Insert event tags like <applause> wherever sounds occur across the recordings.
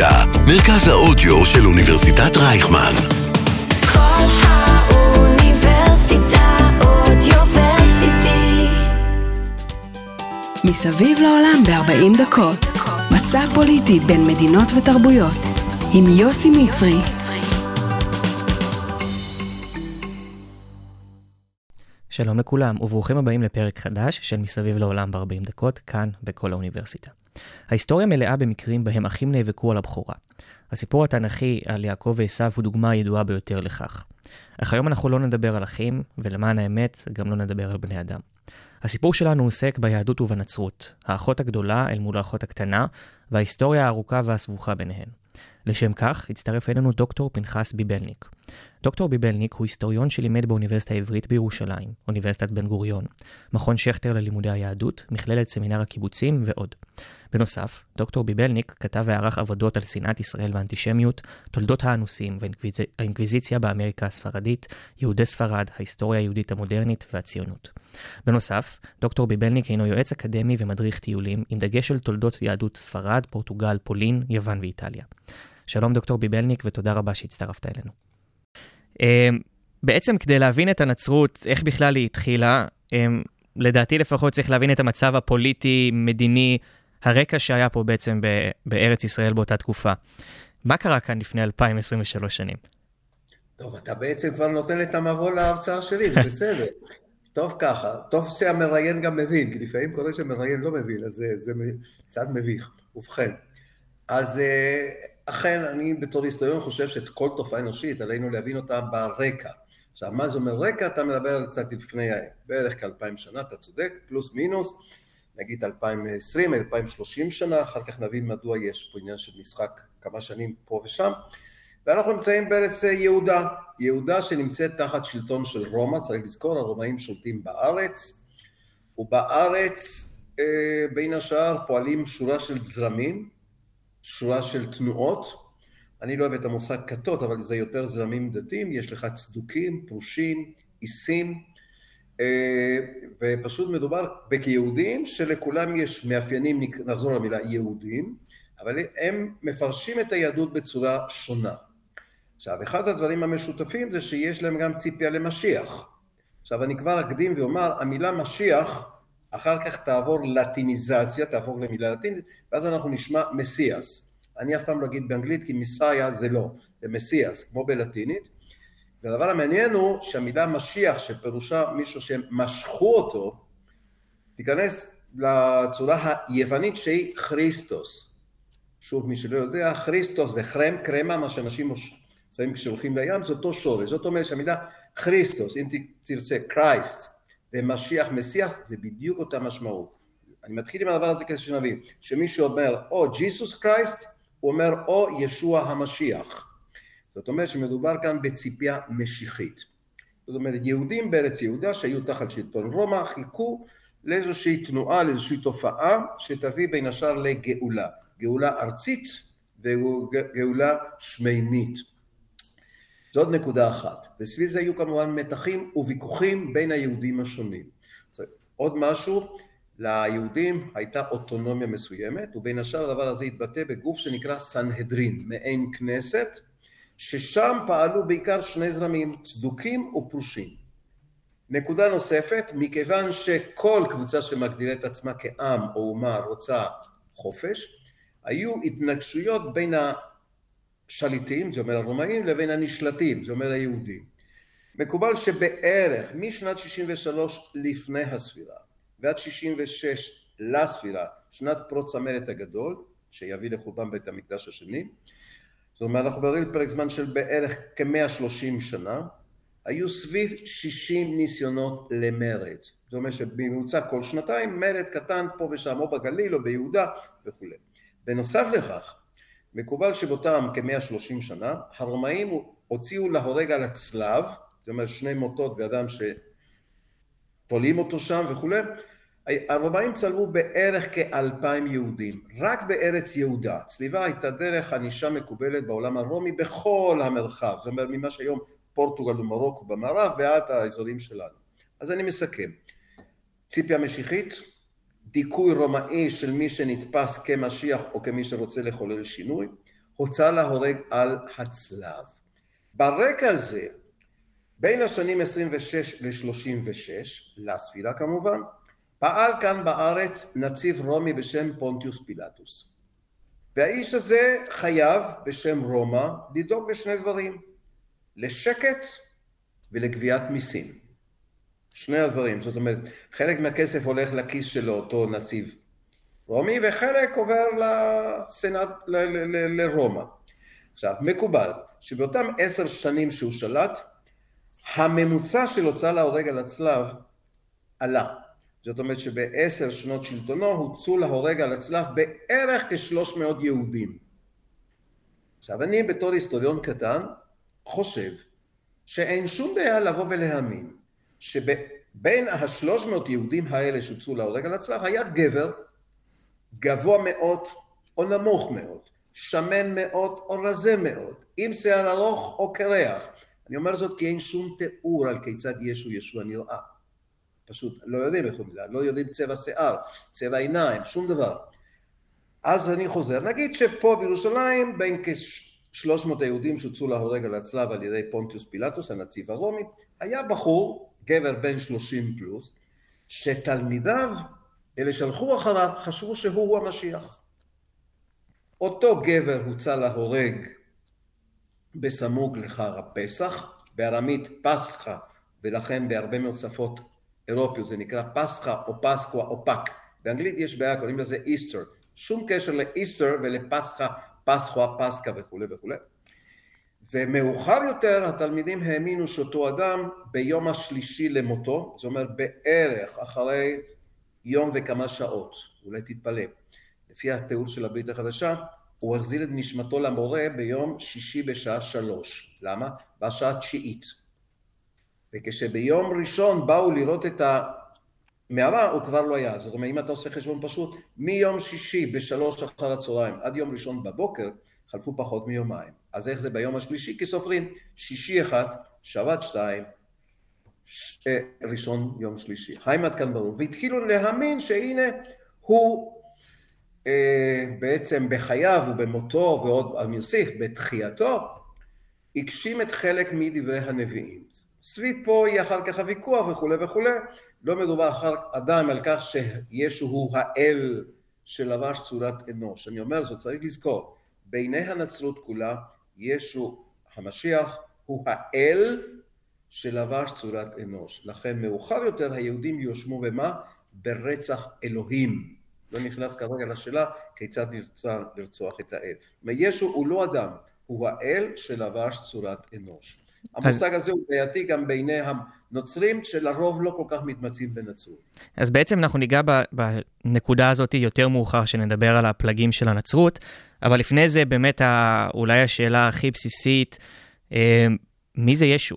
האוניברסיטה, מרכז האודיו של אוניברסיטת רייכמן. כל האוניברסיטה אודיוורסיטי. מסביב לעולם ב-40 דקות. מסע פוליטי בין מדינות ותרבויות. עם יוסי מצרי. שלום לכולם, וברוכים הבאים לפרק חדש של מסביב לעולם ב-40 דקות, כאן בכל האוניברסיטה. ההיסטוריה מלאה במקרים בהם אחים נאבקו על הבכורה. הסיפור התנ"כי על יעקב ועשיו הוא דוגמה ידועה ביותר לכך. אך היום אנחנו לא נדבר על אחים, ולמען האמת, גם לא נדבר על בני אדם. הסיפור שלנו עוסק ביהדות ובנצרות, האחות הגדולה אל מול האחות הקטנה, וההיסטוריה הארוכה והסבוכה ביניהן. לשם כך, הצטרף אלינו דוקטור פנחס ביבלניק. דוקטור ביבלניק הוא היסטוריון שלימד באוניברסיטה העברית בירושלים, אוניברסיטת בן גוריון, מכון שכטר ללימודי היהדות, מכללת סמינר הקיבוצים ועוד. בנוסף, דוקטור ביבלניק כתב וערך עבודות על שנאת ישראל ואנטישמיות, תולדות האנוסים והאינקוויזיציה באמריקה הספרדית, יהודי ספרד, ההיסטוריה היהודית המודרנית והציונות. בנוסף, דוקטור ביבלניק הינו יועץ אקדמי ומדריך טיולים, עם דגש על תולדות יהדות ספרד, פורטוגל, פולין, יוון ואיטליה. שלום דוקטור ביבלניק ותודה רבה שהצטרפת אלינו. אמ, בעצם כדי להבין את הנצרות, איך בכלל היא התחילה, אמ, לדעתי לפחות צריך להבין את המצב הפוליטי, מדיני, הרקע שהיה פה בעצם בארץ ישראל באותה תקופה. מה קרה כאן לפני 2023 שנים? טוב, אתה בעצם כבר נותן את המבוא להרצאה שלי, זה בסדר. <laughs> טוב ככה, טוב שהמראיין גם מבין, כי לפעמים קורה שהמראיין לא מבין, אז זה, זה קצת מביך. ובכן, אז אה, אכן, אני בתור היסטוריון חושב שאת כל תופעה אנושית עלינו להבין אותה ברקע. עכשיו, מה זה אומר רקע? אתה מדבר על קצת לפני בערך כאלפיים שנה, אתה צודק, פלוס מינוס, נגיד 2020, 2030 שנה, אחר כך נבין מדוע יש פה עניין של משחק כמה שנים פה ושם. ואנחנו נמצאים בארץ יהודה, יהודה שנמצאת תחת שלטון של רומא, צריך לזכור, הרומאים שולטים בארץ, ובארץ אה, בין השאר פועלים שורה של זרמים, שורה של תנועות. אני לא אוהב את המושג כתות, אבל זה יותר זרמים דתיים, יש לך צדוקים, פרושים, עיסים, אה, ופשוט מדובר בכיהודים שלכולם יש מאפיינים, נחזור למילה יהודים, אבל הם מפרשים את היהדות בצורה שונה. עכשיו, אחד הדברים המשותפים זה שיש להם גם ציפייה למשיח. עכשיו, אני כבר אקדים ואומר, המילה משיח אחר כך תעבור לטיניזציה, תעבור למילה לטינית, ואז אנחנו נשמע מסיאס. אני אף פעם לא אגיד באנגלית כי מסאיה זה לא, זה מסיאס, כמו בלטינית. והדבר המעניין הוא שהמילה משיח, שפירושה מישהו שמשכו אותו, תיכנס לצורה היוונית שהיא כריסטוס. שוב, מי שלא יודע, כריסטוס וחרם, קרמה, מה שאנשים שמים כשהולכים לים, זה אותו שורש. זאת אומרת שהמילה כריסטוס, אם תרצה, קרייסט, ומשיח מסיח, זה בדיוק אותה משמעות. אני מתחיל עם הדבר הזה כדי שנבין, שמישהו אומר או ג'יסוס קרייסט, הוא אומר או ישוע המשיח. זאת אומרת שמדובר כאן בציפייה משיחית. זאת אומרת, יהודים בארץ יהודה שהיו תחת שלטון רומא חיכו לאיזושהי תנועה, לאיזושהי תופעה שתביא בין השאר לגאולה. גאולה ארצית וגאולה שמימית. זאת נקודה אחת. וסביב זה היו כמובן מתחים וויכוחים בין היהודים השונים. עוד משהו, ליהודים הייתה אוטונומיה מסוימת, ובין השאר הדבר הזה התבטא בגוף שנקרא סנהדרין, מעין כנסת, ששם פעלו בעיקר שני זרמים, צדוקים ופרושים. נקודה נוספת, מכיוון שכל קבוצה שמגדירה את עצמה כעם או אומה רוצה חופש, היו התנגשויות בין השליטים, זה אומר הרומאים, לבין הנשלטים, זה אומר היהודים. מקובל שבערך משנת 63 לפני הספירה ועד 66 לספירה, שנת פרוץ המלט הגדול, שיביא לחורבן בית המקדש השני, זאת אומרת אנחנו מדברים פרק זמן של בערך כ-130 שנה, היו סביב 60 ניסיונות למרד. זאת אומרת שבממוצע כל שנתיים מרד קטן פה ושם, או בגליל או ביהודה וכולי. בנוסף לכך, מקובל שבאותם כ-130 שנה, הרומאים הוציאו להורג על הצלב, זאת אומרת שני מוטות ואדם שתולים אותו שם וכולי, הרומאים צלבו בערך כאלפיים יהודים, רק בארץ יהודה. צליבה הייתה דרך ענישה מקובלת בעולם הרומי בכל המרחב, זאת אומרת ממה שהיום פורטוגל ומרוקו במערב ועד האזורים שלנו. אז אני מסכם. ציפיה משיחית, דיכוי רומאי של מי שנתפס כמשיח או כמי שרוצה לחולל שינוי, הוצא להורג על הצלב. ברקע הזה, בין השנים 26 ל-36, לספירה כמובן, פעל כאן בארץ נציב רומי בשם פונטיוס פילטוס. והאיש הזה חייב בשם רומא לדאוג לשני דברים, לשקט ולגביית מיסים. שני הדברים, זאת אומרת, חלק מהכסף הולך לכיס של אותו נציב רומי וחלק עובר לסנאט, לרומא. עכשיו, מקובל שבאותם עשר שנים שהוא שלט, הממוצע של הוצאה להורג על הצלב עלה. זאת אומרת שבעשר שנות שלטונו הוצאו להורג על הצלב בערך כשלוש מאות יהודים. עכשיו אני בתור היסטוריון קטן חושב שאין שום בעיה לבוא ולהאמין שבין השלוש מאות יהודים האלה שהוצאו להורג על הצלב היה גבר גבוה מאוד או נמוך מאוד, שמן מאוד או רזה מאוד, עם שיער ארוך או קרח. אני אומר זאת כי אין שום תיאור על כיצד ישו ישוע נראה. פשוט לא יודעים איך הוא נראה, לא יודעים צבע שיער, צבע עיניים, שום דבר. אז אני חוזר, נגיד שפה בירושלים בין כ-300 היהודים שהוצאו להורג על הצלב על ידי פונטיוס פילטוס, הנציב הרומי, היה בחור, גבר בן 30 פלוס, שתלמידיו, אלה שהלכו אחריו, חשבו שהוא המשיח. אותו גבר הוצא להורג בסמוך לחג הפסח, בארמית פסחא, ולכן בהרבה מאוד שפות אירופיות זה נקרא פסחא או Pasqua או Pâques. באנגלית יש בעיה, קוראים לזה איסטר. שום קשר לאיסטר ולפסחא, פסחווה, פסקה וכולי וכולי. ומאוחר יותר התלמידים האמינו שאותו אדם ביום השלישי למותו, זאת אומרת בערך אחרי יום וכמה שעות, אולי תתפלא, לפי התיאור של הברית החדשה, הוא החזיר את נשמתו למורה ביום שישי בשעה שלוש. למה? בשעה תשיעית. וכשביום ראשון באו לראות את המערה, הוא כבר לא היה. זאת אומרת, אם אתה עושה חשבון פשוט, מיום שישי בשלוש אחר הצהריים עד יום ראשון בבוקר, חלפו פחות מיומיים. אז איך זה ביום השלישי? כי סופרים שישי אחד, שבת שתיים, ש... ראשון יום שלישי. עד כאן ברור? והתחילו להאמין שהנה הוא אה, בעצם בחייו ובמותו, ועוד אני אוסיף, בתחייתו, הגשים את חלק מדברי הנביאים. סביב פה יהיה אחר כך הוויכוח וכולי וכולי, לא מדובר אחר אדם על כך שישו הוא האל שלבש צורת אנוש. אני אומר זאת, צריך לזכור, בעיני הנצרות כולה, ישו המשיח הוא האל שלבש צורת אנוש. לכן מאוחר יותר היהודים יואשמו במה? ברצח אלוהים. לא נכנס כרגע לשאלה כיצד נרצה לרצוח את האל. ישו הוא לא אדם, הוא האל שלבש צורת אנוש. המושג הזה הוא בעייתי גם בעיני הנוצרים, שלרוב לא כל כך מתמצאים בנצרות. אז בעצם אנחנו ניגע בנקודה הזאת יותר מאוחר, שנדבר על הפלגים של הנצרות, אבל לפני זה באמת אולי השאלה הכי בסיסית, אה, מי זה ישו?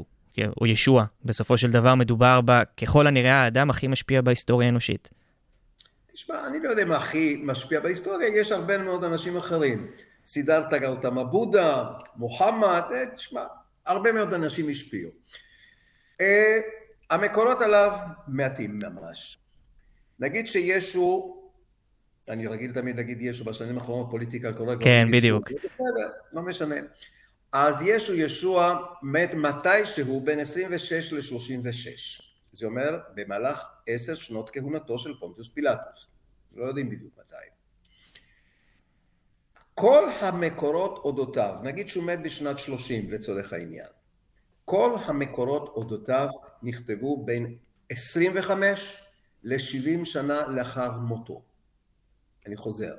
או ישוע? בסופו של דבר מדובר בה, ככל הנראה, האדם הכי משפיע בהיסטוריה האנושית. תשמע, אני לא יודע מה הכי משפיע בהיסטוריה, יש הרבה מאוד אנשים אחרים. סידרתא גאותמה בודה, מוחמד, אה, תשמע, הרבה מאוד אנשים השפיעו. אה, המקורות עליו מעטים ממש. נגיד שישו, אני רגיל תמיד להגיד ישו, בשנים האחרונות פוליטיקה קוראת כן, בדיוק. לא משנה. אז ישו ישוע מת מתישהו בין 26 ל-36. זה אומר במהלך עשר שנות כהונתו של פונטיוס פילטוס. לא יודעים בדיוק מתי. כל המקורות אודותיו, נגיד שהוא מת בשנת 30 לצורך העניין, כל המקורות אודותיו נכתבו בין 25 ל-70 שנה לאחר מותו. אני חוזר.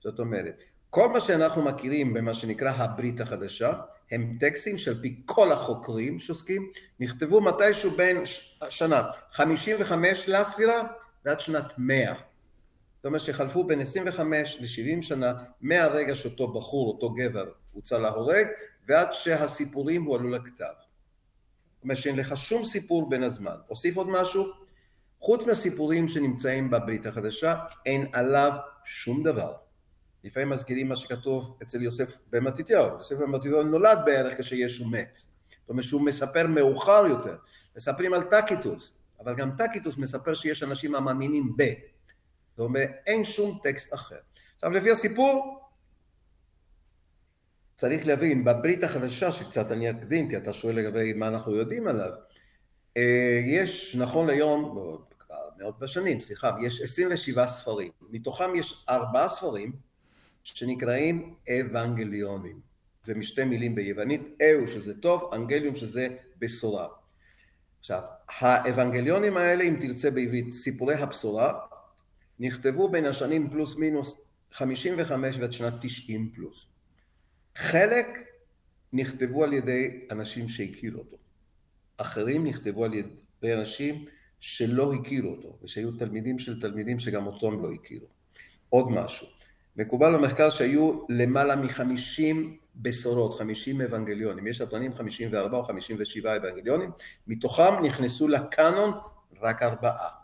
זאת אומרת, כל מה שאנחנו מכירים במה שנקרא הברית החדשה, הם טקסטים שעל פי כל החוקרים שעוסקים, נכתבו מתישהו בין שנה 55 לספירה ועד שנת 100. זאת אומרת שחלפו בין 25 ל-70 שנה מהרגע שאותו בחור, אותו גבר, הוצא להורג, ועד שהסיפורים הועלו לכתב. זאת אומרת שאין לך שום סיפור בין הזמן. אוסיף עוד משהו? חוץ מהסיפורים שנמצאים בברית החדשה, אין עליו שום דבר. לפעמים מזכירים מה שכתוב אצל יוסף בן מתתיהו. יוסף בן מתתיהו נולד בערך כשישו מת. זאת אומרת שהוא מספר מאוחר יותר. מספרים על טקיטוס, אבל גם טקיטוס מספר שיש אנשים המאמינים ב. אומרת, אין שום טקסט אחר. עכשיו, לפי הסיפור, צריך להבין, בברית החדשה, שקצת אני אקדים, כי אתה שואל לגבי מה אנחנו יודעים עליו, אה, יש נכון ליום, לא, כבר מאות בשנים, סליחה, יש 27 ספרים. מתוכם יש ארבעה ספרים שנקראים אבנגליונים. זה משתי מילים ביוונית, אהו שזה טוב, אנגליום שזה בשורה. עכשיו, האבנגליונים האלה, אם תרצה בעברית, סיפורי הבשורה, נכתבו בין השנים פלוס מינוס 55 ועד שנת 90 פלוס. חלק נכתבו על ידי אנשים שהכירו אותו. אחרים נכתבו על ידי אנשים שלא הכירו אותו, ושהיו תלמידים של תלמידים שגם אותו הם לא הכירו. עוד משהו, מקובל במחקר שהיו למעלה מחמישים בשורות, חמישים אבנגליונים, יש הטוענים חמישים וארבע או חמישים ושבעה אבנגליונים, מתוכם נכנסו לקאנון רק ארבעה.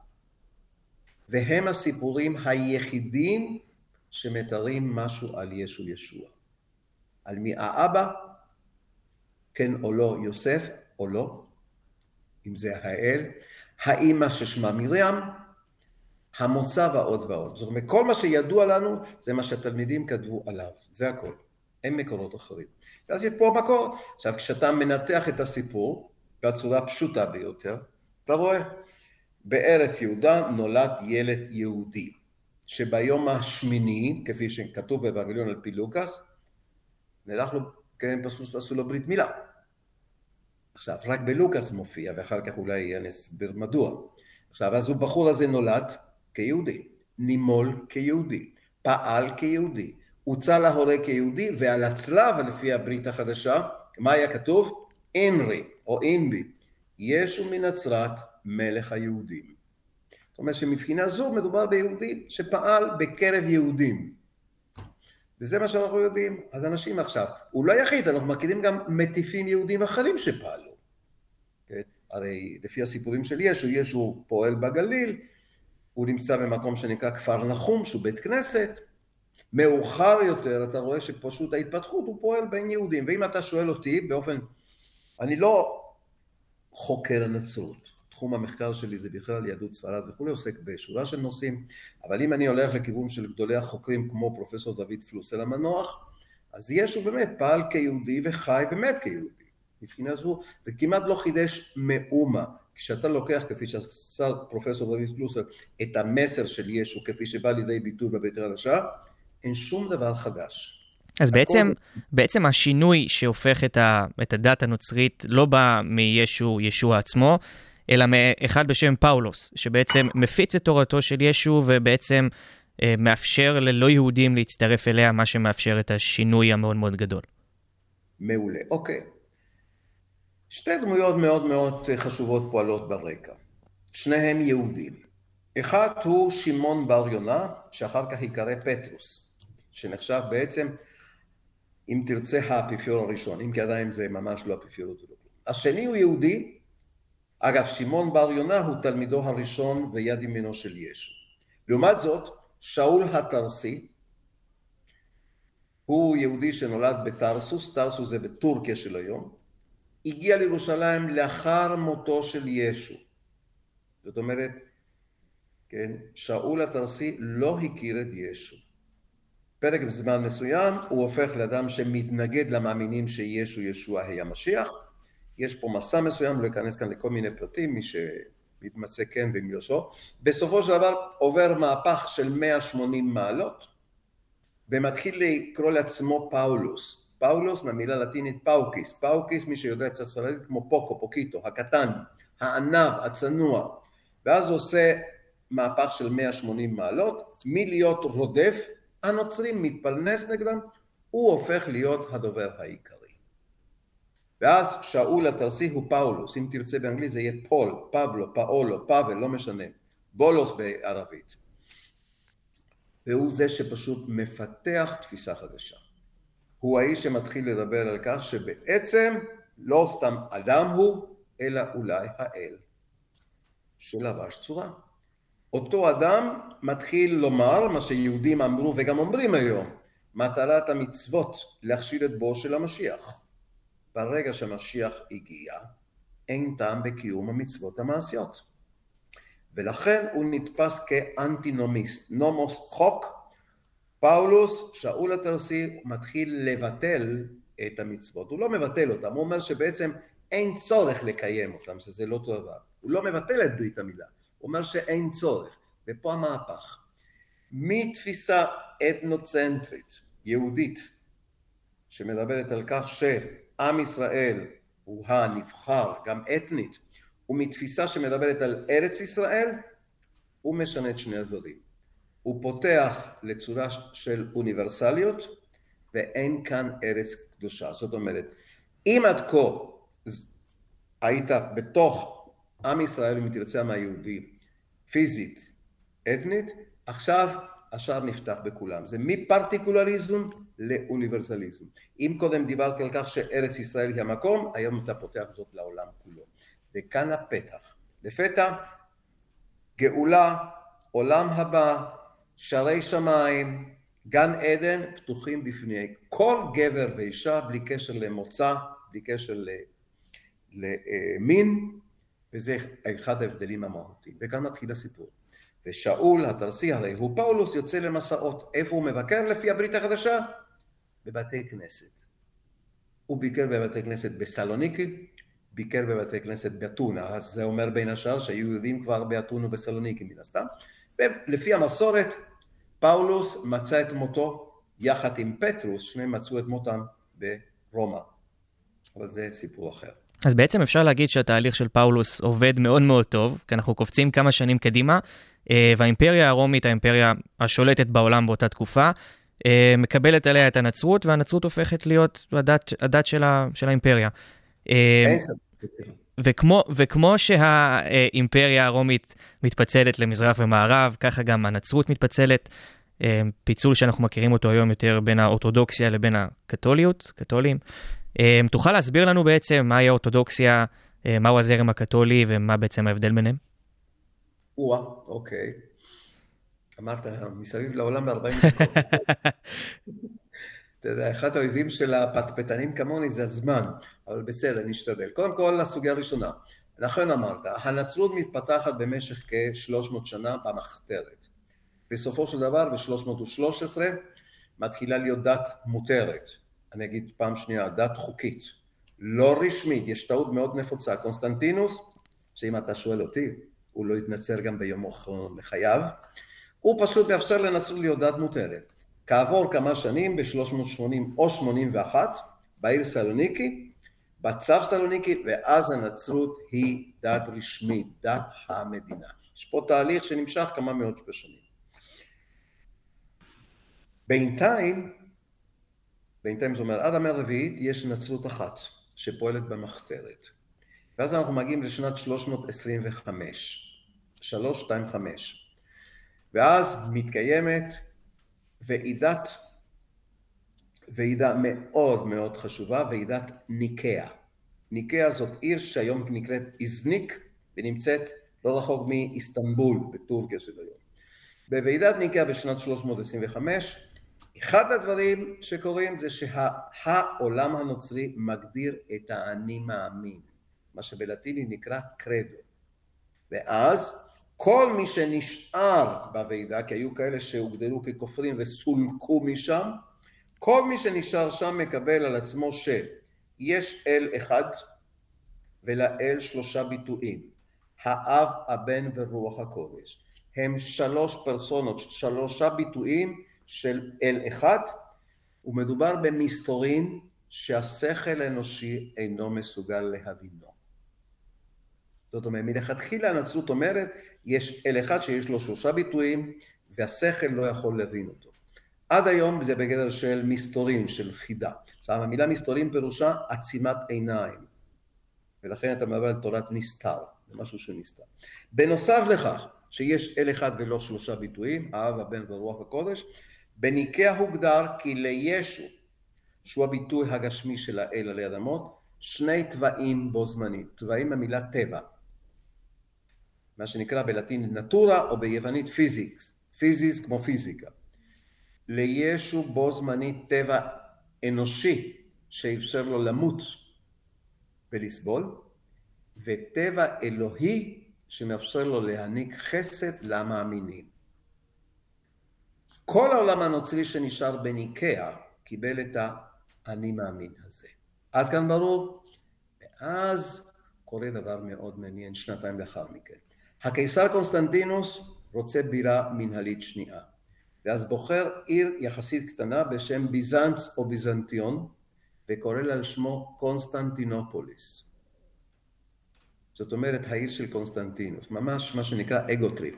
והם הסיפורים היחידים שמתארים משהו על ישו ישוע. על מי האבא, כן או לא יוסף או לא, אם זה האל, האימא ששמה מרים, המוצא ועוד ועוד. זאת אומרת, כל מה שידוע לנו זה מה שהתלמידים כתבו עליו, זה הכל. אין מקורות אחרים. ואז יש פה מקור. עכשיו, כשאתה מנתח את הסיפור בצורה פשוטה ביותר, אתה רואה, בארץ יהודה נולד ילד יהודי, שביום השמיני, כפי שכתוב באברגליון על פי לוקאס, נלך לו, כן, פשוט עשו לו ברית מילה. עכשיו, רק בלוקאס מופיע, ואחר כך אולי אני אסביר מדוע. עכשיו, אז הבחור הזה נולד כיהודי, נימול כיהודי, פעל כיהודי, הוצא להורה כיהודי, ועל הצלב, לפי הברית החדשה, מה היה כתוב? אינרי, או אינבי, ישו מנצרת, מלך היהודים. זאת אומרת שמבחינה זו מדובר ביהודי שפעל בקרב יהודים. וזה מה שאנחנו יודעים. אז אנשים עכשיו, הוא לא היחיד, אנחנו מכירים גם מטיפים יהודים אחרים שפעלו. כן? הרי לפי הסיפורים של ישו, ישו פועל בגליל, הוא נמצא במקום שנקרא כפר נחום, שהוא בית כנסת. מאוחר יותר אתה רואה שפשוט ההתפתחות הוא פועל בין יהודים. ואם אתה שואל אותי באופן, אני לא חוקר נצרות. תחום המחקר שלי זה בכלל יהדות ספרד וכולי, עוסק בשורה של נושאים, אבל אם אני הולך לכיוון של גדולי החוקרים כמו פרופסור דוד פלוסל המנוח, אז ישו באמת פעל כיהודי וחי באמת כיהודי. מבחינה זו, וכמעט לא חידש מאומה. כשאתה לוקח, כפי שעשה פרופסור דוד פלוסל, את המסר של ישו כפי שבא לידי ביטוי בבית החדשה, אין שום דבר חדש. אז בעצם, בעצם השינוי שהופך את, ה, את הדת הנוצרית לא בא מישו, ישוע עצמו, אלא מאחד בשם פאולוס, שבעצם מפיץ את תורתו של ישו ובעצם אה, מאפשר ללא יהודים להצטרף אליה, מה שמאפשר את השינוי המאוד מאוד גדול. מעולה, אוקיי. שתי דמויות מאוד מאוד חשובות פועלות ברקע. שניהם יהודים. אחד הוא שמעון בר יונה, שאחר כך ייקרא פטרוס, שנחשב בעצם, אם תרצה, האפיפיור הראשון, אם כי עדיין זה ממש לא האפיפיור. השני הוא יהודי, אגב, שמעון בר יונה הוא תלמידו הראשון ויד ימינו של ישו. לעומת זאת, שאול התרסי, הוא יהודי שנולד בתרסוס, תרסוס זה בטורקיה של היום, הגיע לירושלים לאחר מותו של ישו. זאת אומרת, כן, שאול התרסי לא הכיר את ישו. פרק זמן מסוים הוא הופך לאדם שמתנגד למאמינים שישו ישוע היה משיח, יש פה מסע מסוים, לא אכנס כאן לכל מיני פרטים, מי שמתמצא כן ואם לא בסופו של דבר עובר מהפך של 180 מעלות, ומתחיל לקרוא לעצמו פאולוס. פאולוס מהמילה לטינית paucis, paucis מי שיודע קצת ספרדית כמו poco, poquito, הקטן, העניו, הצנוע, ואז עושה מהפך של 180 מעלות, מלהיות רודף? הנוצרים, מתפלמס נגדם, הוא הופך להיות הדובר העיקרי. ואז שאול התרסי הוא פאולוס, אם תרצה באנגלית זה יהיה פול, פבלו, פאולו, פאבל, לא משנה, בולוס בערבית. והוא זה שפשוט מפתח תפיסה חדשה. הוא האיש שמתחיל לדבר על כך שבעצם לא סתם אדם הוא, אלא אולי האל שלבש צורה. אותו אדם מתחיל לומר מה שיהודים אמרו וגם אומרים היום, מטרת המצוות להכשיל את בואו של המשיח. ברגע שמשיח הגיע, אין טעם בקיום המצוות המעשיות. ולכן הוא נתפס כאנטינומיסט, נומוס חוק. פאולוס, שאול התרסי, מתחיל לבטל את המצוות. הוא לא מבטל אותם, הוא אומר שבעצם אין צורך לקיים אותם, שזה לא דבר. הוא לא מבטל את ברית המילה, הוא אומר שאין צורך. ופה המהפך. מתפיסה אתנוצנטרית, יהודית, שמדברת על כך שעם ישראל הוא הנבחר, גם אתנית, ומתפיסה שמדברת על ארץ ישראל, הוא משנה את שני הדברים. הוא פותח לצורה של אוניברסליות, ואין כאן ארץ קדושה. זאת אומרת, אם עד כה היית בתוך עם ישראל, אם תרצה מהיהודי, פיזית, אתנית, עכשיו השער נפתח בכולם. זה מפרטיקולריזם לאוניברסליזם. אם קודם דיברתי על כך שארץ ישראל היא המקום, היום אתה פותח זאת לעולם כולו. וכאן הפתח. לפתע, גאולה, עולם הבא, שערי שמיים, גן עדן פתוחים בפני כל גבר ואישה בלי קשר למוצא, בלי קשר למין, וזה אחד ההבדלים המהותיים. וכאן מתחיל הסיפור. ושאול התרסי הרי הוא פאולוס יוצא למסעות. איפה הוא מבקר לפי הברית החדשה? בבתי כנסת. הוא ביקר בבתי כנסת בסלוניקי, ביקר בבתי כנסת באתונה, אז זה אומר בין השאר שהיו יהודים כבר באתונה ובסלוניקי מן הסתם, ולפי המסורת פאולוס מצא את מותו יחד עם פטרוס, שניהם מצאו את מותם ברומא. אבל זה סיפור אחר. אז בעצם אפשר להגיד שהתהליך של פאולוס עובד מאוד מאוד טוב, כי אנחנו קופצים כמה שנים קדימה, אה, והאימפריה הרומית, האימפריה השולטת בעולם באותה תקופה, מקבלת עליה את הנצרות, והנצרות הופכת להיות הדת, הדת של, ה, של האימפריה. אה, וכמו, וכמו שהאימפריה הרומית מתפצלת למזרח ומערב, ככה גם הנצרות מתפצלת. פיצול שאנחנו מכירים אותו היום יותר בין האורתודוקסיה לבין הקתוליות, קתולים. תוכל להסביר לנו בעצם מהי האורתודוקסיה, מהו הזרם הקתולי ומה בעצם ההבדל ביניהם? או-אה, אוקיי. אמרת, מסביב לעולם ב-40 דקות. אתה יודע, אחד האויבים של הפטפטנים כמוני זה הזמן, אבל בסדר, נשתדל. קודם כל, הסוגיה הראשונה. נכון אמרת, הנצרות מתפתחת במשך כ-300 שנה במחתרת. בסופו של דבר, ב-313, מתחילה להיות דת מותרת. אני אגיד פעם שנייה, דת חוקית. לא רשמית, יש טעות מאוד נפוצה. קונסטנטינוס, שאם אתה שואל אותי, הוא לא התנצר גם ביום לחייו, הוא פשוט מאפשר לנצרות להיות דת מותרת. כעבור כמה שנים, ב-380 או 81, בעיר סלוניקי, בצו סלוניקי, ואז הנצרות היא דת רשמית, דת המדינה. יש פה תהליך שנמשך כמה מאות שנים. בינתיים, בינתיים זאת אומרת, עד המאה הרביעית יש נצרות אחת שפועלת במחתרת. ואז אנחנו מגיעים לשנת 325, 325, ואז מתקיימת ועידת, ועידה מאוד מאוד חשובה, ועידת ניקאה. ניקאה זאת עיר שהיום נקראת איזניק, ונמצאת לא רחוק מאיסטנבול בטורקיה של היום. בוועידת ניקאה בשנת 325, אחד הדברים שקורים זה שהעולם הנוצרי מגדיר את האני מאמין. מה שבלטיני נקרא קרדו. ואז כל מי שנשאר בוועידה, כי היו כאלה שהוגדרו ככופרים וסולקו משם, כל מי שנשאר שם מקבל על עצמו שיש אל אחד ולאל שלושה ביטויים, האב, הבן ורוח הקודש. הם שלוש פרסונות, שלושה ביטויים של אל אחד, ומדובר במסתורין שהשכל האנושי אינו מסוגל להבינו. זאת אומרת, מלכתחילה הנצרות אומרת, יש אל אחד שיש לו שלושה ביטויים, והשכל לא יכול להבין אותו. עד היום זה בגדר של מסתורין, של חידה. עכשיו, המילה מסתורין פירושה עצימת עיניים, ולכן אתה מדבר על תורת נסתר, זה משהו שנסתר. בנוסף לכך, שיש אל אחד ולא שלושה ביטויים, האב, הבן ורוח הקודש, בניקיה הוגדר כי לישו, שהוא הביטוי הגשמי של האל עלי אדמות, שני טבעים בו זמנית, טבעים במילה טבע. מה שנקרא בלטינית natura או ביוונית physics, φύσις כמו פיזיקה. לישו בו זמנית טבע אנושי שאפשר לו למות ולסבול, וטבע אלוהי שמאפשר לו להעניק חסד למאמינים. כל העולם הנוצרי שנשאר בניקאה קיבל את אני מאמין הזה. עד כאן ברור? ואז קורה דבר מאוד מעניין שנתיים לאחר מכן. הקיסר קונסטנטינוס רוצה בירה מנהלית שנייה, ואז בוחר עיר יחסית קטנה בשם ביזנץ או ביזנטיון, וקורא לה על שמו קונסטנטינופוליס. זאת אומרת העיר של קונסטנטינוס, ממש מה שנקרא ego trip.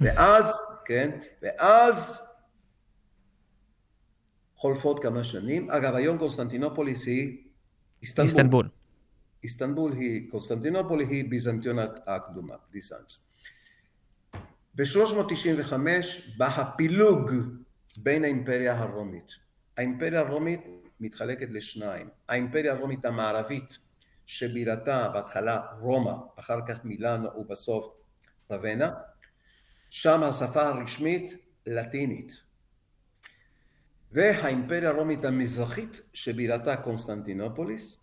ואז, כן, ואז חולפות כמה שנים. אגב, היום קונסטנטינופוליס היא איסטנבול. איסטנבול. איסטנבול היא, קונסטנטינופול היא ביזנטיון הקדומה, ביזנץ. ב-395 בא הפילוג בין האימפריה הרומית. האימפריה הרומית מתחלקת לשניים. האימפריה הרומית המערבית, שבירתה בהתחלה רומא, אחר כך מילאנו ובסוף רבנה, שם השפה הרשמית לטינית. והאימפריה הרומית המזרחית, שבירתה קונסטנטינופוליס,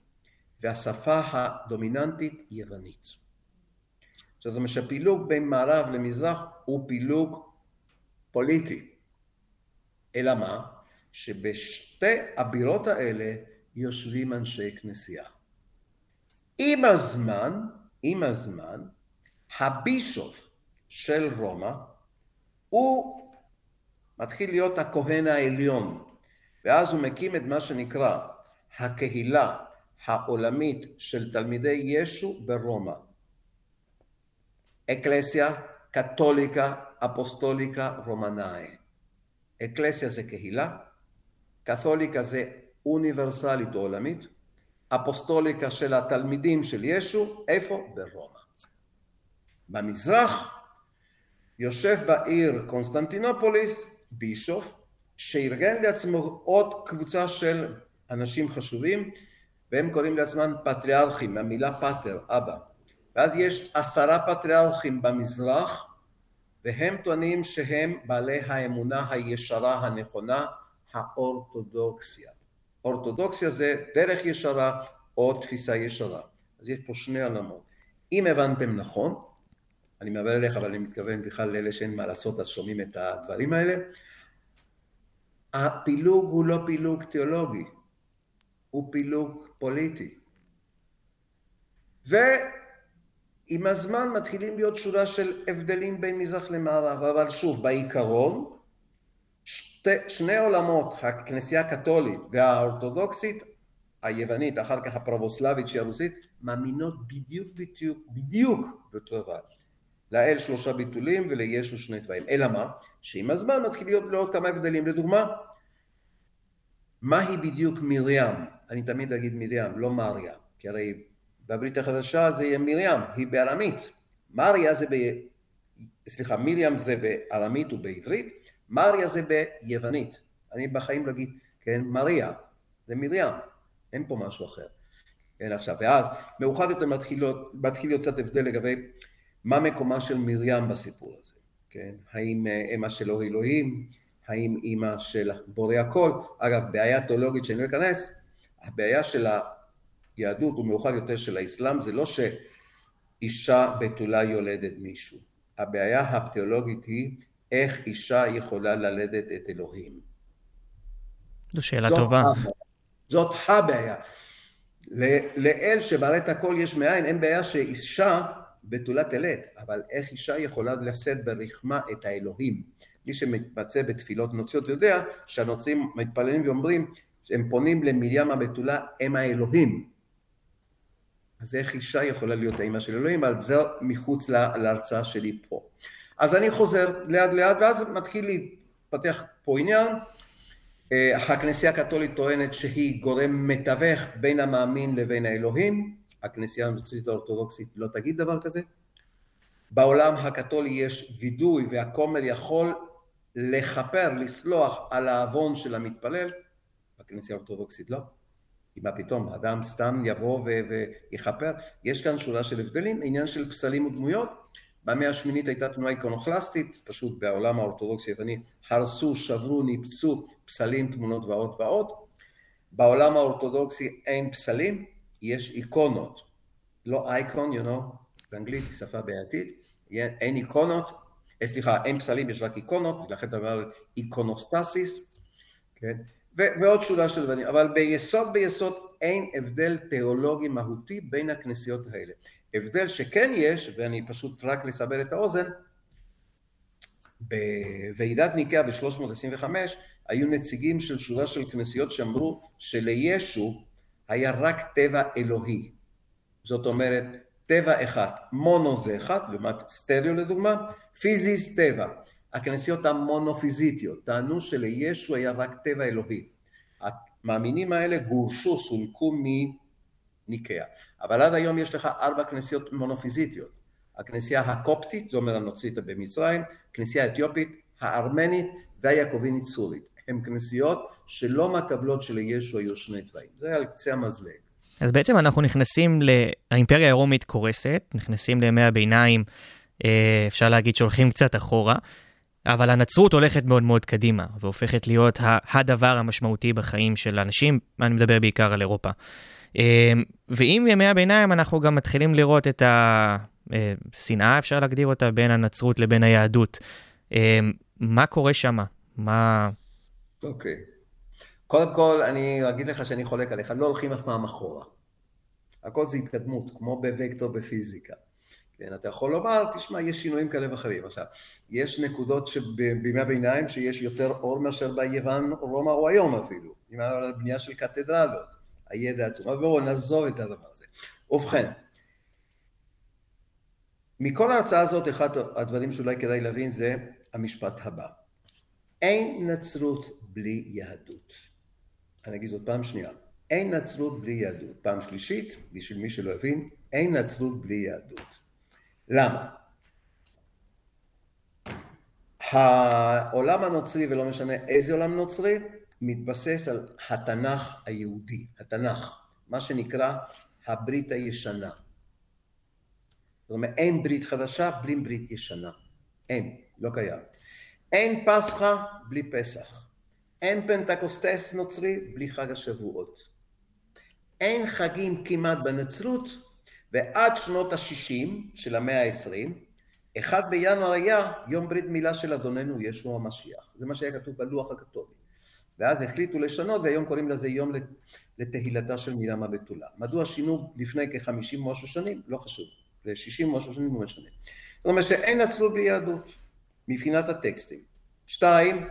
והשפה הדומיננטית יוונית. זאת אומרת שהפילוג בין מערב למזרח הוא פילוג פוליטי. אלא מה? שבשתי הבירות האלה יושבים אנשי כנסייה. עם הזמן, עם הזמן, הבישוף של רומא הוא מתחיל להיות הכהן העליון, ואז הוא מקים את מה שנקרא הקהילה העולמית של תלמידי ישו ברומא. Ecclesia Catholica Apostolica Romana. Ecclesia זה קהילה, Catholica זה אוניברסלית או עולמית, Apostolica של התלמידים של ישו, איפה? ברומא. במזרח יושב בעיר קונסטנטינופוליס בישוף, שארגן לעצמו עוד קבוצה של אנשים חשובים, והם קוראים לעצמם פטריארכים, מהמילה פטר, אבא. ואז יש עשרה פטריארכים במזרח, והם טוענים שהם בעלי האמונה הישרה הנכונה, האורתודוקסיה. אורתודוקסיה זה דרך ישרה או תפיסה ישרה. אז יש פה שני עולמות. אם הבנתם נכון, אני מעבר אליך, אבל אני מתכוון בכלל לאלה שאין מה לעשות, אז שומעים את הדברים האלה, הפילוג הוא לא פילוג תיאולוגי, הוא פילוג פוליטי. ועם הזמן מתחילים להיות שורה של הבדלים בין מזרח למערב, אבל שוב, בעיקרון, שתי, שני עולמות, הכנסייה הקתולית והאורתודוקסית, היוונית, אחר כך הפרבוסלבית שהיא הרוסית, מאמינות בדיוק בדיוק בדיוק באותו דבר. לאל שלושה ביטולים ולישו שני תוואים. אלא מה? שעם הזמן מתחיל להיות לו כמה הבדלים. לדוגמה, מהי בדיוק מרים? אני תמיד אגיד מרים, לא מריה, כי הרי בברית החדשה זה יהיה מרים, היא בארמית. מריה זה ב... סליחה, מרים זה בארמית ובעברית, מריה זה ביוונית. אני בחיים לא אגיד, כן, מריה, זה מרים, אין פה משהו אחר. כן, עכשיו, ואז מאוחר יותר מתחיל, להיות קצת הבדל לגבי מה מקומה של מרים בסיפור הזה, כן? האם אימא שלו אלוהים, האם אימא של בורא הכל, אגב בעיה תיאולוגית שאני לא אכנס, הבעיה של היהדות ומאוחר יותר של האסלאם זה לא שאישה בתולה יולדת מישהו, הבעיה התיאולוגית היא איך אישה יכולה ללדת את אלוהים. זו שאלה זאת טובה. הבעיה. זאת הבעיה. לאל שברא את הכל יש מאין, אין בעיה שאישה בתולת תלד, אבל איך אישה יכולה לשאת ברחמה את האלוהים? מי שמתמצא בתפילות נוצריות יודע שהנוצרים מתפללים ואומרים שהם פונים למרים הבתולה אם האלוהים. אז איך אישה יכולה להיות האימא של אלוהים? אבל זה מחוץ להרצאה שלי פה. אז אני חוזר לאט לאט ואז מתחיל להתפתח פה עניין. הכנסייה הקתולית טוענת שהיא גורם מתווך בין המאמין לבין האלוהים. הכנסייה הנוצרית האורתודוקסית לא תגיד דבר כזה. בעולם הקתולי יש וידוי והכומר יכול לכפר, לסלוח על העוון של המתפלל, בכנסייה האורתודוקסית לא. כי מה פתאום, אדם סתם יבוא ויכפר. יש כאן שורה של הבדלים, עניין של פסלים ודמויות. במאה השמינית הייתה תנועה איקונוכלסטית, פשוט בעולם האורתודוקסי היווני, הרסו, שברו, ניפצו פסלים, תמונות ועוד ועוד. בעולם האורתודוקסי אין פסלים, יש איקונות. לא אייקון, you know, באנגלית היא שפה בעייתית, אין איקונות, סליחה, אין פסלים, יש רק איקונות, לכן אתה אומר איקונוסטסיס, כן? ו- ועוד שורה של דברים, אבל ביסוד ביסוד אין הבדל תיאולוגי מהותי בין הכנסיות האלה. הבדל שכן יש, ואני פשוט רק לסבר את האוזן, בוועידת ניקאה ב-325 היו נציגים של שורה של כנסיות שאמרו שלישו היה רק טבע אלוהי. זאת אומרת, טבע אחד, מונו זה אחד, לעומת סטריאו לדוגמה, פיזיס טבע. הכנסיות המונופיזיטיות טענו שלישו היה רק טבע אלוהי. המאמינים האלה גורשו, סולקו מניקאה. אבל עד היום יש לך ארבע כנסיות מונופיזיטיות. הכנסייה הקופטית, זאת אומרת הנוצרית במצרים, הכנסייה האתיופית, הארמנית והיעקובינית סורית. הן כנסיות שלא מקבלות שלישו היו שני תוואים. זה על קצה המזלג. אז בעצם אנחנו נכנסים, ל... האימפריה הרומית קורסת, נכנסים לימי הביניים, אה, אפשר להגיד שהולכים קצת אחורה, אבל הנצרות הולכת מאוד מאוד קדימה, והופכת להיות הדבר המשמעותי בחיים של אנשים, אני מדבר בעיקר על אירופה. אה, ועם ימי הביניים אנחנו גם מתחילים לראות את השנאה, אפשר להגדיר אותה, בין הנצרות לבין היהדות. אה, מה קורה שם? מה... אוקיי. Okay. קודם כל, אני אגיד לך שאני חולק עליך, לא הולכים אף פעם אחורה. הכל זה התקדמות, כמו בווקטור בפיזיקה. כן, אתה יכול לומר, תשמע, יש שינויים כאלה ואחרים. עכשיו, יש נקודות בימי הביניים שיש יותר אור מאשר ביוון, רומא או היום אפילו, עם הבנייה של קתדרלות, הידע עצום. אבל בואו נעזוב את הדבר הזה. ובכן, מכל ההרצאה הזאת, אחד הדברים שאולי כדאי להבין זה המשפט הבא. אין נצרות בלי יהדות. אני אגיד זאת פעם שנייה. אין נצרות בלי יהדות. פעם שלישית, בשביל מי שלא הבין, אין נצרות בלי יהדות. למה? העולם הנוצרי, ולא משנה איזה עולם נוצרי, מתבסס על התנ"ך היהודי, התנ"ך, מה שנקרא הברית הישנה. זאת אומרת, אין ברית חדשה בלי ברית ישנה. אין, לא קיים. אין פסחא בלי פסח. אין פנטקוסטס נוצרי בלי חג השבועות. אין חגים כמעט בנצרות, ועד שנות ה-60 של המאה ה-20, אחד בינואר היה יום ברית מילה של אדוננו ישוע המשיח. זה מה שהיה כתוב בלוח הכתובי. ואז החליטו לשנות, והיום קוראים לזה יום לתהילתה של מרים הבתולה. מדוע שינו לפני כ-50 משהו שנים? לא חשוב. ל-60 משהו שנים לא משנה. זאת אומרת שאין נצרות בלי יהדות, מבחינת הטקסטים. שתיים,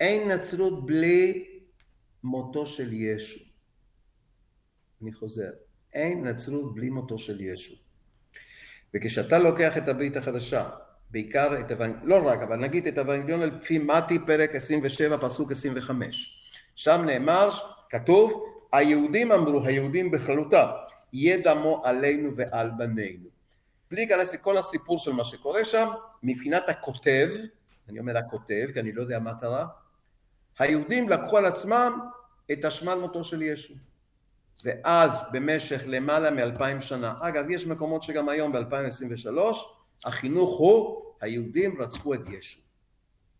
אין נצרות בלי מותו של ישו. אני חוזר, אין נצרות בלי מותו של ישו. וכשאתה לוקח את הברית החדשה, בעיקר את האבנגליון, לא רק, אבל נגיד את האבנגליון על פי מתי פרק 27 פסוק 25. שם נאמר, כתוב, היהודים אמרו, היהודים בכללותם, יהיה דמו עלינו ועל בנינו. בלי להיכנס לכל הסיפור של מה שקורה שם, מבחינת הכותב, אני אומר הכותב, כי אני לא יודע מה קרה, היהודים לקחו על עצמם את אשמת מותו של ישו. ואז במשך למעלה מאלפיים שנה, אגב יש מקומות שגם היום ב-2023 החינוך הוא היהודים רצחו את ישו.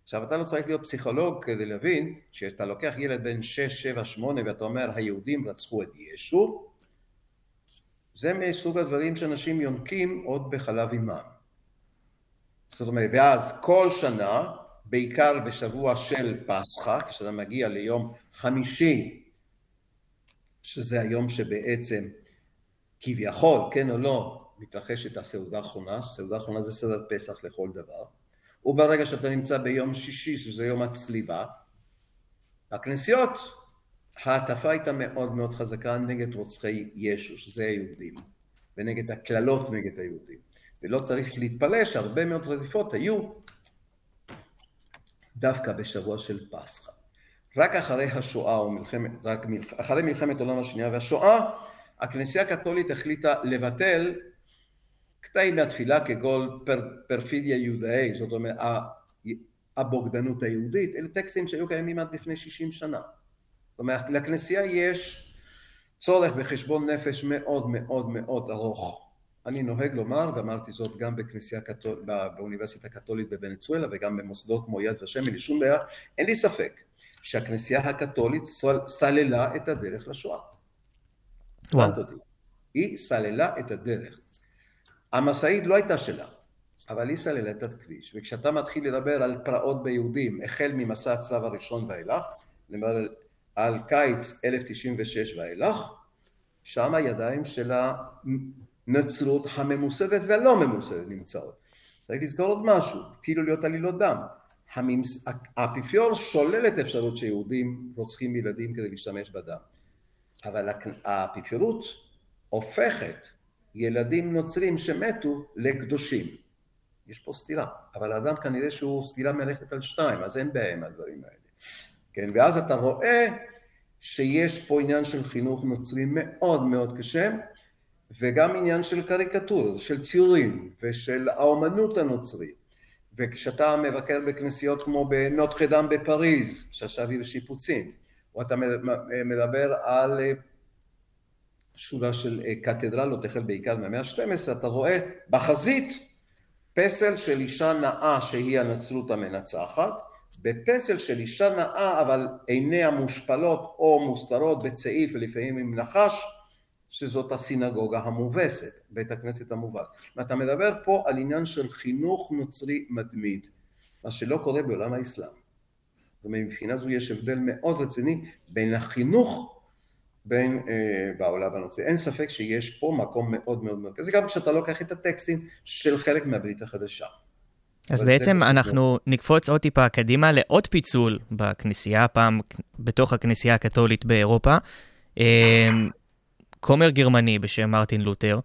עכשיו אתה לא צריך להיות פסיכולוג כדי להבין שאתה לוקח ילד בן 6, 7, 8 ואתה אומר היהודים רצחו את ישו זה מסוג הדברים שאנשים יונקים עוד בחלב אימם. זאת אומרת, ואז כל שנה, בעיקר בשבוע של פסחא, כשאתה מגיע ליום חמישי, שזה היום שבעצם כביכול, כן או לא, מתרחשת הסעודה האחרונה, סעודה האחרונה זה סדר פסח לכל דבר, וברגע שאתה נמצא ביום שישי, שזה יום הצליבה, הכנסיות, ההטפה הייתה מאוד מאוד חזקה נגד רוצחי ישו, שזה היהודים, ונגד הקללות נגד היהודים. ולא צריך להתפלא שהרבה מאוד רדיפות היו דווקא בשבוע של פסחא. רק אחרי השואה, או מלחמת, רק מלח, אחרי מלחמת העולם השנייה והשואה, הכנסייה הקתולית החליטה לבטל קטעים מהתפילה כגון פר, פרפידיה יהודאי, זאת אומרת הבוגדנות היהודית, אלה טקסטים שהיו קיימים עד לפני 60 שנה. זאת אומרת, לכנסייה יש צורך בחשבון נפש מאוד מאוד מאוד ארוך. אני נוהג לומר, ואמרתי זאת גם בכנסייה קתול, באוניברסיטה הקתולית בוונצואלה וגם במוסדות כמו יד ושם, אין לי שום בעיה, אין לי ספק שהכנסייה הקתולית סללה את הדרך לשואה. וואו. היא סללה את הדרך. המשאית לא הייתה שלה, אבל היא סללה את הכביש, וכשאתה מתחיל לדבר על פרעות ביהודים, החל ממסע הצלב הראשון ואילך, נדבר על על קיץ 1096 ואילך, שם הידיים של הנצרות הממוסדת והלא ממוסדת נמצאות. צריך לזכור עוד משהו, התחילו להיות עלילות דם. הממס... האפיפיור שולל את האפשרות שיהודים רוצחים ילדים כדי להשתמש בדם. אבל האפיפיורות הופכת ילדים נוצרים שמתו לקדושים. יש פה סתירה, אבל האדם כנראה שהוא סתירה מלכת על שתיים, אז אין בעיה עם הדברים האלה. כן, ואז אתה רואה שיש פה עניין של חינוך נוצרי מאוד מאוד קשה, וגם עניין של קריקטורות, של ציורים, ושל האומנות הנוצרית. וכשאתה מבקר בכנסיות כמו בנוטחדם בפריז, שעכשיו היא בשיפוצים, או אתה מדבר על שורה של קתדרלות, החל בעיקר מהמאה ה-12, אתה רואה בחזית פסל של אישה נאה שהיא הנצרות המנצחת, בפסל של אישה נאה אבל עיניה מושפלות או מוסתרות בצעיף ולפעמים עם נחש, שזאת הסינגוגה המובסת, בית הכנסת המובס. ואתה מדבר פה על עניין של חינוך נוצרי מתמיד, מה שלא קורה בעולם האסלאם. ומבחינה זו יש הבדל מאוד רציני בין החינוך בין אה, בעולם הנוצרי. אין ספק שיש פה מקום מאוד מאוד מרכזי, גם כשאתה לוקח את הטקסטים של חלק מהברית החדשה. אז בעצם אנחנו נקפוץ עוד טיפה קדימה לעוד פיצול בכנסייה, הפעם בתוך הכנסייה הקתולית באירופה. אה, כומר גרמני בשם מרטין לותר,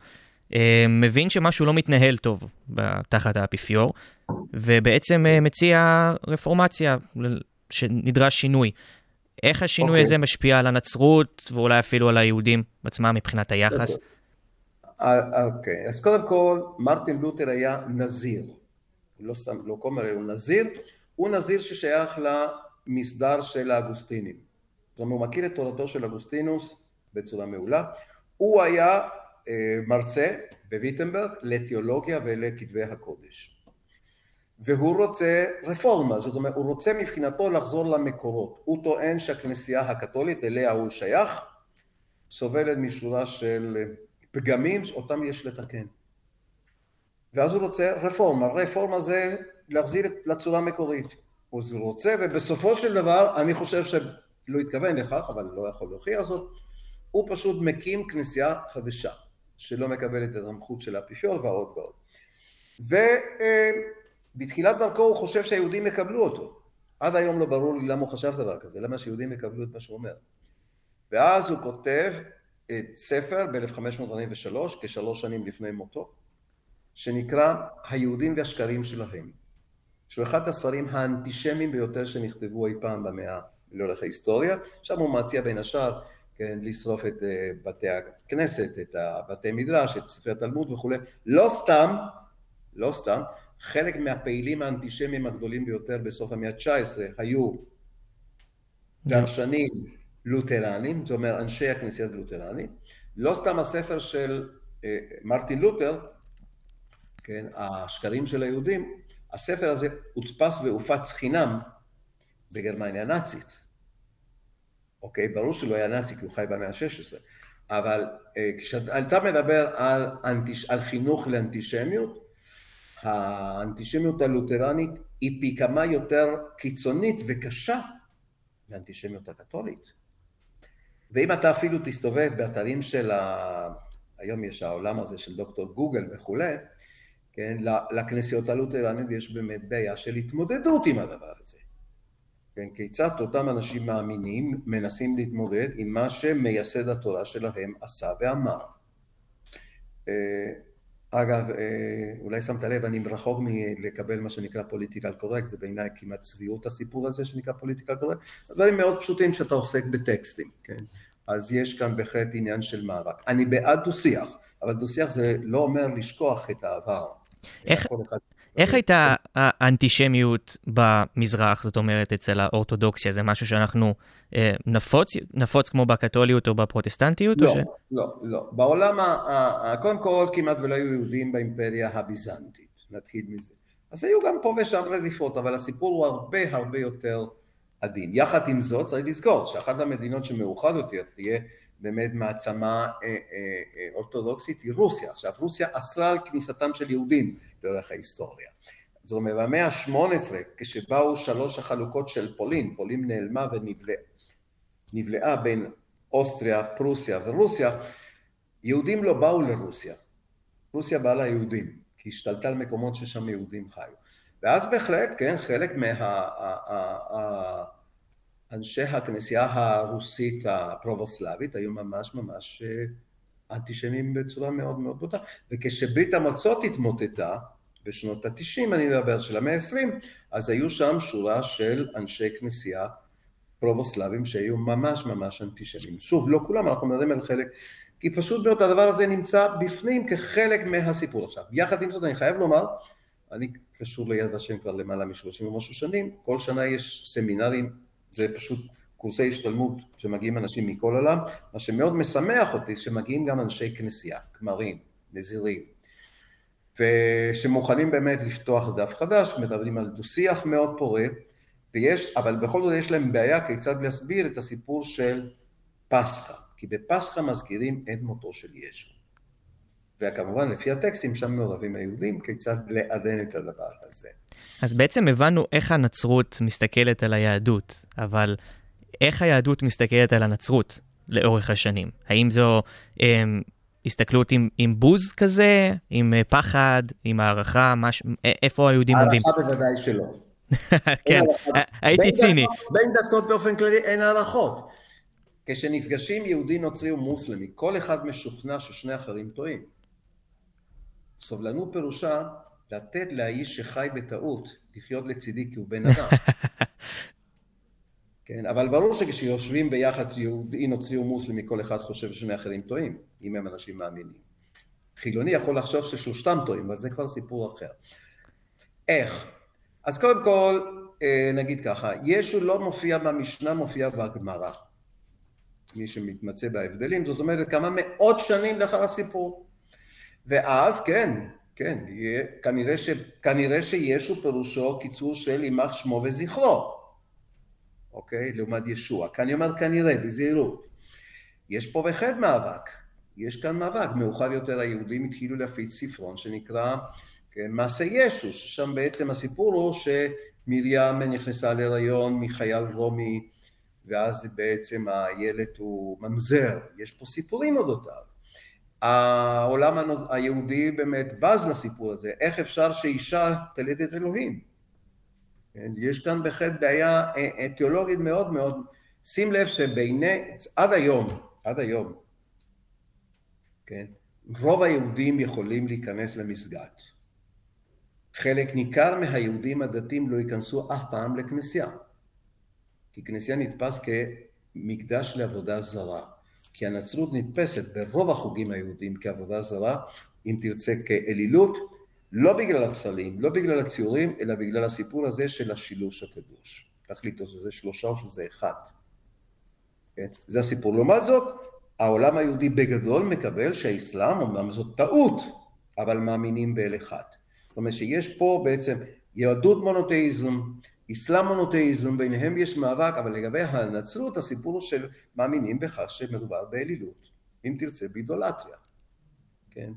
אה, מבין שמשהו לא מתנהל טוב תחת האפיפיור, ובעצם אה, מציע רפורמציה, שנדרש שינוי. איך השינוי okay. אוקיי. הזה משפיע על הנצרות, ואולי אפילו על היהודים עצמם מבחינת היחס? אוקיי, okay. אז קודם כל, מרטין לותר היה נזיר. לא סתם, לא כומר, הוא נזיר. הוא נזיר ששייך למסדר של האגוסטינים. זאת אומרת, הוא מכיר את תורתו של אגוסטינוס בצורה מעולה. הוא היה אה, מרצה בוויטנברג לתיאולוגיה ולכתבי הקודש. והוא רוצה רפורמה, זאת אומרת, הוא רוצה מבחינתו לחזור למקורות. הוא טוען שהכנסייה הקתולית, אליה הוא שייך, סובלת משורה של פגמים אותם יש לתקן. ואז הוא רוצה רפורמה, רפורמה זה להחזיר לצורה המקורית. הוא רוצה, ובסופו של דבר, אני חושב שלא התכוון לכך, אבל לא יכול להוכיח זאת, הוא פשוט מקים כנסייה חדשה, שלא מקבלת את המחות של האפיפיור ועוד ועוד. ובתחילת דרכו הוא חושב שהיהודים יקבלו אותו. עד היום לא ברור לי למה הוא חשב דבר כזה, למה שיהודים יקבלו את מה שהוא אומר. ואז הוא כותב את ספר ב-1543, כשלוש שנים לפני מותו, שנקרא היהודים והשקרים שלהם, שהוא אחד הספרים האנטישמיים ביותר שנכתבו אי פעם במאה לאורך ההיסטוריה, שם הוא מציע בין השאר כן, לשרוף את אה, בתי הכנסת, את הבתי מדרש, את ספרי התלמוד וכולי. לא סתם, לא סתם, חלק מהפעילים האנטישמיים הגדולים ביותר בסוף המאה ה-19 היו דרשנים לותרנים, זאת אומרת אנשי הכנסייה הלותרנית. לא סתם הספר של אה, מרטין לותר, כן, השקרים של היהודים, הספר הזה הודפס והופץ חינם בגרמניה הנאצית. אוקיי? ברור שהוא לא היה נאצי כי הוא חי במאה ה-16, אבל אה, כשאתה מדבר על, אנטיש, על חינוך לאנטישמיות, האנטישמיות הלותרנית היא פי כמה יותר קיצונית וקשה מאנטישמיות הקתולית. ואם אתה אפילו תסתובב באתרים של ה... היום יש העולם הזה של דוקטור גוגל וכולי, כן, לכנסיות הלותרניות יש באמת בעיה של התמודדות עם הדבר הזה. כן, כיצד אותם אנשים מאמינים מנסים להתמודד עם מה שמייסד התורה שלהם עשה ואמר. אה, אגב, אה, אולי שמת לב, אני רחוק מלקבל מה שנקרא political correct, זה בעיניי כמעט צביעות הסיפור הזה שנקרא political correct, דברים מאוד פשוטים שאתה עוסק בטקסטים, כן? אז יש כאן בהחלט עניין של מאבק. אני בעד דו-שיח, אבל דו-שיח זה לא אומר לשכוח את העבר. איך, איך הייתה האנטישמיות במזרח, זאת אומרת, אצל האורתודוקסיה? זה משהו שאנחנו אה, נפוץ, נפוץ כמו בקתוליות או בפרוטסטנטיות? לא, או ש... לא, לא. בעולם, ה, ה, קודם כל כמעט ולא היו יהודים באימפריה הביזנטית, נתחיל מזה. אז היו גם פה ושם רדיפות, אבל הסיפור הוא הרבה הרבה יותר עדין. יחד עם זאת, צריך לזכור שאחת המדינות שמאוחד יותר תהיה באמת מעצמה אה, אה, אה, אורתודוקסית היא רוסיה. עכשיו, רוסיה אסרה על כניסתם של יהודים לאורך ההיסטוריה. זאת אומרת, במאה ה-18, כשבאו שלוש החלוקות של פולין, פולין נעלמה ונבלעה, נבלעה בין אוסטריה, פרוסיה ורוסיה, יהודים לא באו לרוסיה. רוסיה באה ליהודים, כי השתלטה על מקומות ששם יהודים חיו. ואז בהחלט, כן, חלק מאנשי הכנסייה הרוסית הפרובוסלבית היו ממש ממש אה, אנטישמים בצורה מאוד מאוד בוטה. וכשברית המועצות התמוטטה, בשנות התשעים אני מדבר, של המאה העשרים, אז היו שם שורה של אנשי כנסייה פרובוסלבים שהיו ממש ממש אנטישמים. שוב, לא כולם, אנחנו מדברים על חלק, כי פשוט מאוד הדבר הזה נמצא בפנים כחלק מהסיפור עכשיו. יחד עם זאת אני חייב לומר, אני קשור ליד ושם כבר למעלה משלושים ומשהו שנים, כל שנה יש סמינרים, זה פשוט קורסי השתלמות שמגיעים אנשים מכל העולם, מה שמאוד משמח אותי שמגיעים גם אנשי כנסייה, כמרים, נזירים, ושמוכנים באמת לפתוח דף חדש, מדברים על דו-שיח מאוד פורה, ויש, אבל בכל זאת יש להם בעיה כיצד להסביר את הסיפור של פסחא, כי בפסחא מזכירים את מותו של ישו. וכמובן לפי הטקסטים שם מעורבים היהודים, כיצד לעדן את הדבר הזה. אז בעצם הבנו איך הנצרות מסתכלת על היהדות, אבל איך היהדות מסתכלת על הנצרות לאורך השנים? האם זו אה, הסתכלות עם, עם בוז כזה, עם אה, פחד, עם הערכה, מש... איפה היהודים עומדים? הערכה בוודאי שלא. <laughs> כן, הייתי ציני. בין דתות באופן כללי אין הערכות. כשנפגשים יהודי, נוצרי ומוסלמי, כל אחד משוכנע ששני אחרים טועים. סובלנות פירושה לתת לאיש שחי בטעות לחיות לצידי כי הוא בן אדם. <laughs> כן, אבל ברור שכשיושבים ביחד יהודי, נוצרי ומוסלמי, כל אחד חושב ששני אחרים טועים, אם הם אנשים מאמינים. חילוני יכול לחשוב ששלושתם טועים, אבל זה כבר סיפור אחר. איך? אז קודם כל, אה, נגיד ככה, ישו לא מופיע במשנה, מופיע בגמרא. מי שמתמצא בהבדלים, זאת אומרת כמה מאות שנים לאחר הסיפור. ואז כן, כן, יהיה, כנראה, ש, כנראה שישו פירושו קיצור של יימח שמו וזכרו, אוקיי? לעומת ישוע. כאן אני אומר כנראה, בזהירות. יש פה בהחלט מאבק, יש כאן מאבק. מאוחר יותר היהודים התחילו להפיץ ספרון שנקרא כן, מעשה ישו, ששם בעצם הסיפור הוא שמרים נכנסה להיריון מחייל רומי, ואז בעצם הילד הוא ממזר. יש פה סיפורים אודותיו. העולם היהודי באמת בז לסיפור הזה, איך אפשר שאישה תלד את אלוהים? כן, יש כאן בהחלט בעיה אה, אה, תיאולוגית מאוד מאוד, שים לב שבעיני, עד היום, עד היום, כן, רוב היהודים יכולים להיכנס למסגד. חלק ניכר מהיהודים הדתיים לא ייכנסו אף פעם לכנסייה, כי כנסייה נתפס כמקדש לעבודה זרה. כי הנצרות נתפסת ברוב החוגים היהודיים כעבודה זרה, אם תרצה כאלילות, לא בגלל הפסלים, לא בגלל הציורים, אלא בגלל הסיפור הזה של השילוש הקדוש. תחליטו שזה שלושה או שזה אחד. כן? זה הסיפור. לעומת זאת, העולם היהודי בגדול מקבל שהאסלאם, אמנם זאת טעות, אבל מאמינים באל אחד. זאת אומרת שיש פה בעצם יהדות מונותאיזם, אסלאם מונותאיזם, ביניהם יש מאבק, אבל לגבי הנצרות הסיפור הוא של מאמינים בכך שמדובר באלילות, אם תרצה באידולטריה, כן?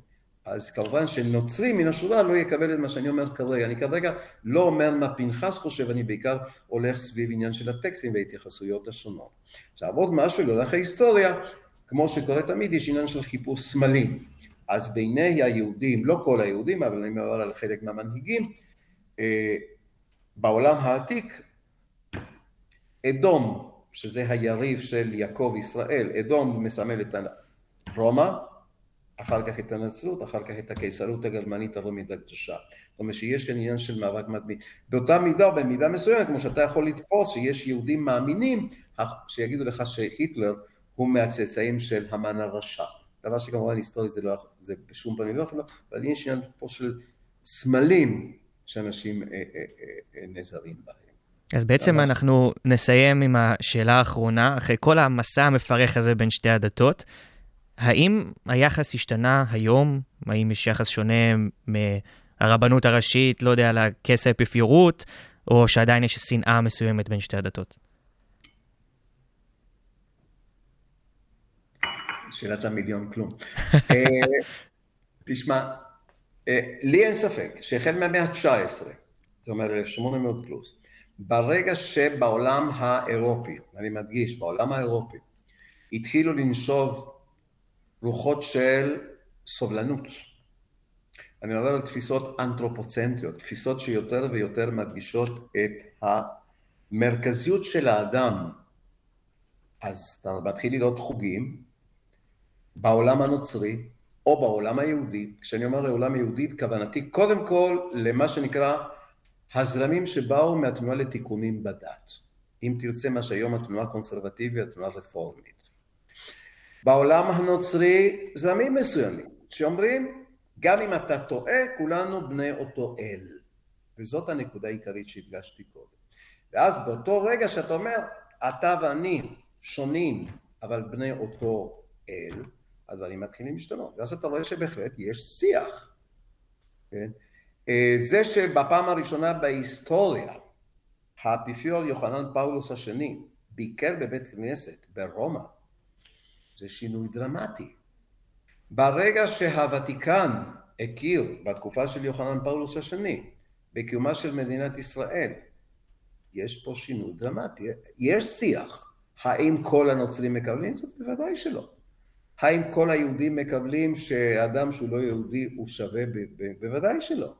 אז כמובן שנוצרי מן השורה לא יקבל את מה שאני אומר כרגע. אני כרגע לא אומר מה פנחס חושב, אני בעיקר הולך סביב עניין של הטקסטים וההתייחסויות השונות. עכשיו עוד משהו להולך ההיסטוריה, כמו שקורה תמיד, יש עניין של חיפוש סמלים. אז בעיני היהודים, לא כל היהודים, אבל אני מדבר על חלק מהמנהיגים, אה, בעולם העתיק, אדום, שזה היריב של יעקב ישראל, אדום מסמל את רומא, אחר כך את הנצרות, אחר כך את הקיסרות הגרמנית הרומית הקדושה. זאת אומרת שיש כאן עניין של מאבק מתמיד. באותה מידה, במידה מסוימת, כמו שאתה יכול לתפוס שיש יהודים מאמינים שיגידו לך שהיטלר הוא מהצאצאים של המן הרשע. דבר שכמובן היסטורית זה לא, זה בשום פנים ואופן לא, אבל יש עניין פה של סמלים שאנשים אה, אה, אה, נזהרים בהם. אז בעצם אנחנו נסיים עם השאלה האחרונה, אחרי כל המסע המפרך הזה בין שתי הדתות, האם היחס השתנה היום? האם יש יחס שונה מהרבנות הראשית, לא יודע, לכס האפיפיורות, או שעדיין יש שנאה מסוימת בין שתי הדתות? שאלת המיליון כלום. <laughs> תשמע, לי אין ספק שהחל מהמאה ה-19, זאת אומרת 1800 פלוס. ברגע שבעולם האירופי, אני מדגיש, בעולם האירופי, התחילו לנשוב רוחות של סובלנות. אני מדבר על תפיסות אנתרופוצנטריות, תפיסות שיותר ויותר מדגישות את המרכזיות של האדם. אז אתה מתחיל לראות חוגים בעולם הנוצרי או בעולם היהודי. כשאני אומר לעולם היהודי, כוונתי קודם כל למה שנקרא הזרמים שבאו מהתנועה לתיקונים בדת. אם תרצה מה שהיום התנועה הקונסרבטיבית, התנועה הרפורמית. בעולם הנוצרי זרמים מסוימים שאומרים גם אם אתה טועה כולנו בני אותו אל וזאת הנקודה העיקרית שהדגשתי קודם ואז באותו רגע שאתה אומר אתה ואני שונים אבל בני אותו אל הדברים מתחילים להשתנות ואז אתה רואה שבהחלט יש שיח כן? אה, זה שבפעם הראשונה בהיסטוריה האפיפיור יוחנן פאולוס השני ביקר בבית כנסת ברומא זה שינוי דרמטי. ברגע שהוותיקן הכיר בתקופה של יוחנן פאולוס השני בקיומה של מדינת ישראל, יש פה שינוי דרמטי. יש שיח. האם כל הנוצרים מקבלים זאת? בוודאי שלא. האם כל היהודים מקבלים שאדם שהוא לא יהודי הוא שווה? בוודאי שלא.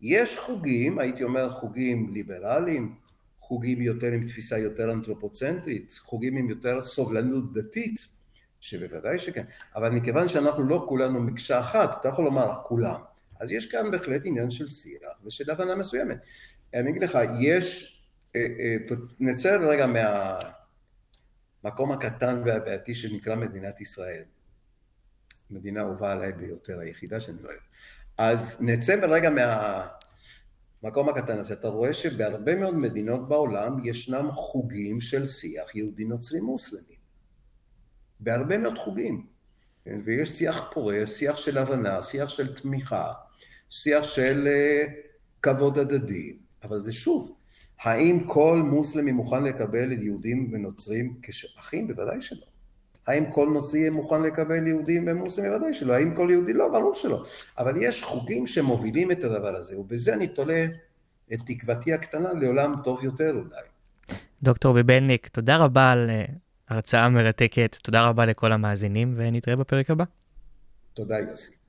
יש חוגים, הייתי אומר חוגים ליברליים, חוגים יותר עם תפיסה יותר אנתרופוצנטרית, חוגים עם יותר סובלנות דתית, שבוודאי שכן, אבל מכיוון שאנחנו לא כולנו מקשה אחת, אתה יכול לומר כולם, אז יש כאן בהחלט עניין של שיח ושל הבנה מסוימת. אני אגיד לך, יש, אה, אה, נצא רגע מהמקום הקטן והבעייתי שנקרא מדינת ישראל. מדינה אהובה עליי ביותר, היחידה שאני אוהב. אז נצא רגע מהמקום הקטן הזה. אתה רואה שבהרבה מאוד מדינות בעולם ישנם חוגים של שיח יהודי נוצרי מוסלמי. בהרבה מאוד חוגים. כן? ויש שיח פורה, שיח של הבנה, שיח של תמיכה, שיח של uh, כבוד הדדי. אבל זה שוב, האם כל מוסלמי מוכן לקבל יהודים ונוצרים כאחים? בוודאי שלא. האם כל נוצרי יהיה מוכן לקבל יהודים ומוסלמים? בוודאי שלא. האם כל יהודי? לא, ברור שלא. אבל יש חוגים שמובילים את הדבר הזה, ובזה אני תולה את תקוותי הקטנה לעולם טוב יותר אולי. דוקטור ביבלניק, תודה רבה על אה, הרצאה מרתקת, תודה רבה לכל המאזינים, ונתראה בפרק הבא. תודה יוסי.